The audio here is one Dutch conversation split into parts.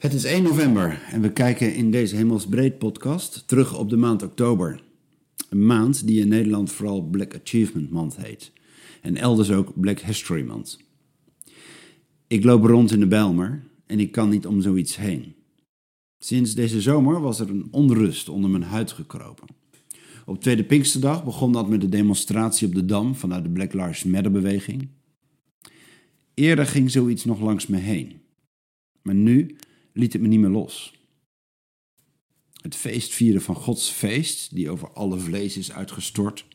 Het is 1 november en we kijken in deze Hemelsbreed podcast terug op de maand oktober. Een maand die in Nederland vooral Black Achievement Month heet. En elders ook Black History Month. Ik loop rond in de Bijlmer en ik kan niet om zoiets heen. Sinds deze zomer was er een onrust onder mijn huid gekropen. Op Tweede Pinksterdag begon dat met de demonstratie op de Dam vanuit de Black Lives Matter beweging. Eerder ging zoiets nog langs me heen. Maar nu liet het me niet meer los. Het feestvieren van Gods feest, die over alle vlees is uitgestort,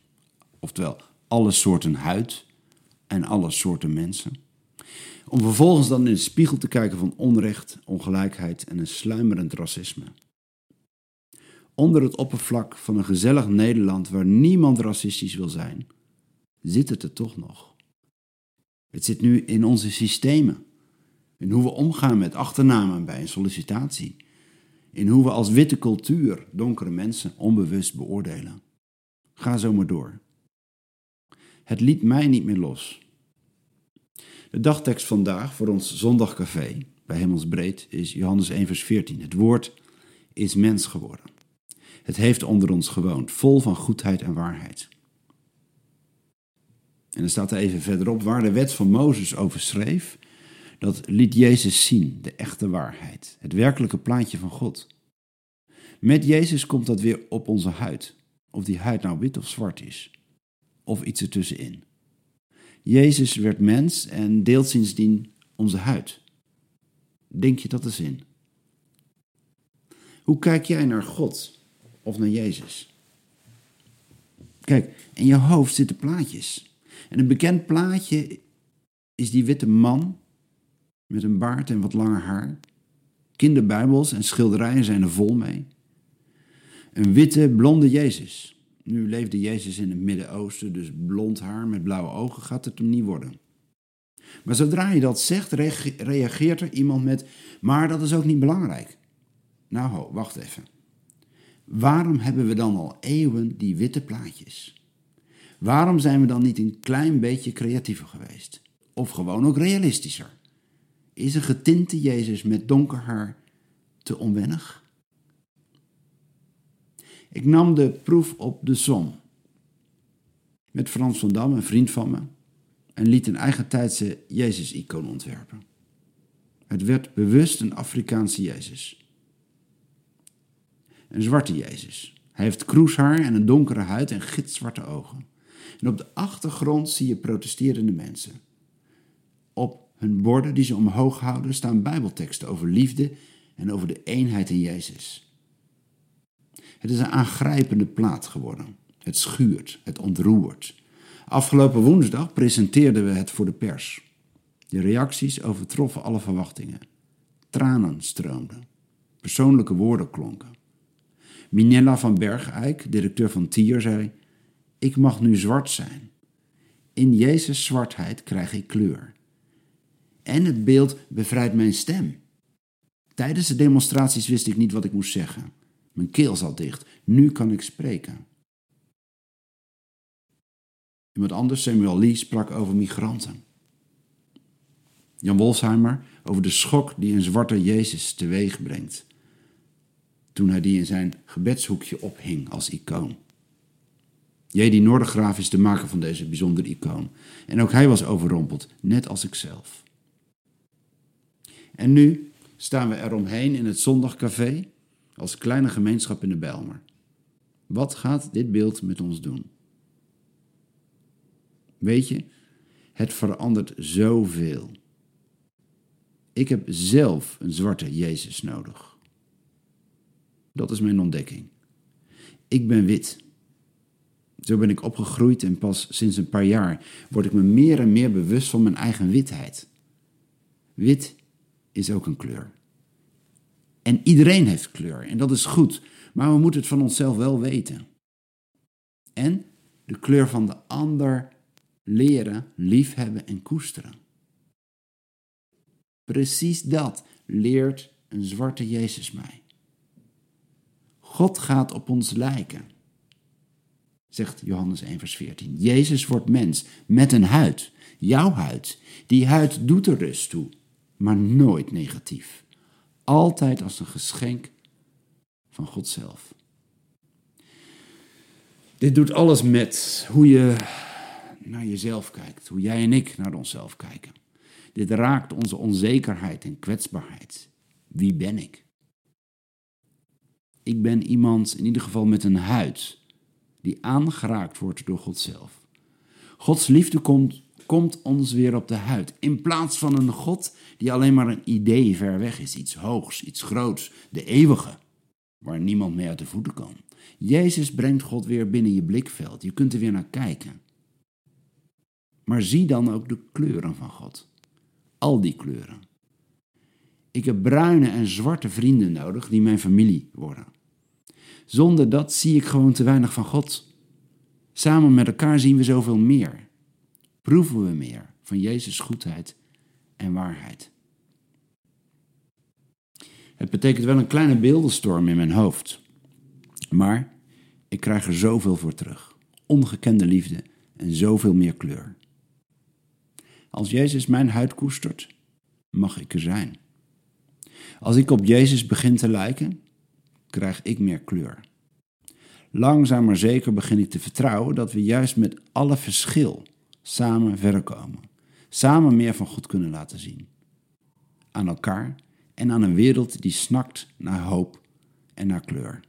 oftewel alle soorten huid en alle soorten mensen. Om vervolgens dan in de spiegel te kijken van onrecht, ongelijkheid en een sluimerend racisme. Onder het oppervlak van een gezellig Nederland waar niemand racistisch wil zijn, zit het er toch nog. Het zit nu in onze systemen. In hoe we omgaan met achternamen bij een sollicitatie. In hoe we als witte cultuur donkere mensen onbewust beoordelen. Ga zo maar door. Het liet mij niet meer los. De dagtekst vandaag voor ons zondagcafé bij Hemelsbreed is Johannes 1 vers 14. Het woord is mens geworden. Het heeft onder ons gewoond, vol van goedheid en waarheid. En dan staat er even verderop waar de wet van Mozes over schreef. Dat liet Jezus zien, de echte waarheid, het werkelijke plaatje van God. Met Jezus komt dat weer op onze huid, of die huid nou wit of zwart is, of iets ertussenin. Jezus werd mens en deelt sindsdien onze huid. Denk je dat eens in? Hoe kijk jij naar God of naar Jezus? Kijk, in je hoofd zitten plaatjes. En een bekend plaatje is die witte man met een baard en wat langer haar. Kinderbijbels en schilderijen zijn er vol mee. Een witte, blonde Jezus. Nu leefde Jezus in het Midden-Oosten, dus blond haar met blauwe ogen gaat het hem niet worden. Maar zodra je dat zegt, reageert er iemand met: Maar dat is ook niet belangrijk. Nou, ho, wacht even. Waarom hebben we dan al eeuwen die witte plaatjes? Waarom zijn we dan niet een klein beetje creatiever geweest? Of gewoon ook realistischer? Is een getinte Jezus met donker haar te onwennig? Ik nam de proef op de som. Met Frans van Dam, een vriend van me, en liet een eigen tijdse Jezus-icoon ontwerpen. Het werd bewust een Afrikaanse Jezus. Een zwarte Jezus. Hij heeft kroeshaar en een donkere huid en gitzwarte ogen. En op de achtergrond zie je protesterende mensen. Op hun borden die ze omhoog houden staan bijbelteksten over liefde en over de eenheid in Jezus. Het is een aangrijpende plaat geworden. Het schuurt, het ontroert. Afgelopen woensdag presenteerden we het voor de pers. De reacties overtroffen alle verwachtingen. Tranen stroomden. Persoonlijke woorden klonken. Minella van Bergijk, directeur van Tier, zei: Ik mag nu zwart zijn. In Jezus' zwartheid krijg ik kleur. En het beeld bevrijdt mijn stem. Tijdens de demonstraties wist ik niet wat ik moest zeggen. Mijn keel zat dicht. Nu kan ik spreken. Iemand anders, Samuel Lee, sprak over migranten. Jan Wolfsheimer over de schok die een zwarte Jezus teweeg brengt. Toen hij die in zijn gebedshoekje ophing als icoon. J.D. Noordergraaf is de maker van deze bijzondere icoon. En ook hij was overrompeld, net als ikzelf. En nu staan we eromheen in het zondagcafé als kleine gemeenschap in de Bijlmer. Wat gaat dit beeld met ons doen? Weet je, het verandert zoveel. Ik heb zelf een zwarte Jezus nodig. Dat is mijn ontdekking. Ik ben wit. Zo ben ik opgegroeid en pas sinds een paar jaar word ik me meer en meer bewust van mijn eigen witheid. Wit is ook een kleur. En iedereen heeft kleur en dat is goed, maar we moeten het van onszelf wel weten. En de kleur van de ander leren, liefhebben en koesteren. Precies dat leert een zwarte Jezus mij. God gaat op ons lijken, zegt Johannes 1, vers 14. Jezus wordt mens met een huid, jouw huid. Die huid doet er rust toe, maar nooit negatief Altijd als een geschenk van God zelf. Dit doet alles met hoe je naar jezelf kijkt, hoe jij en ik naar onszelf kijken. Dit raakt onze onzekerheid en kwetsbaarheid. Wie ben ik? Ik ben iemand, in ieder geval met een huid, die aangeraakt wordt door God zelf. Gods liefde komt, komt ons weer op de huid. In plaats van een God die alleen maar een idee ver weg is, iets hoogs, iets groots, de eeuwige, waar niemand mee uit de voeten kan. Jezus brengt God weer binnen je blikveld. Je kunt er weer naar kijken. Maar zie dan ook de kleuren van God. Al die kleuren. Ik heb bruine en zwarte vrienden nodig die mijn familie worden. Zonder dat zie ik gewoon te weinig van God. Samen met elkaar zien we zoveel meer. Proeven we meer van Jezus' goedheid en waarheid. Het betekent wel een kleine beeldenstorm in mijn hoofd. Maar ik krijg er zoveel voor terug. Ongekende liefde en zoveel meer kleur. Als Jezus mijn huid koestert, mag ik er zijn. Als ik op Jezus begin te lijken, krijg ik meer kleur. Langzaam maar zeker begin ik te vertrouwen dat we juist met alle verschil samen verder komen. Samen meer van God kunnen laten zien. Aan elkaar en aan een wereld die snakt naar hoop en naar kleur.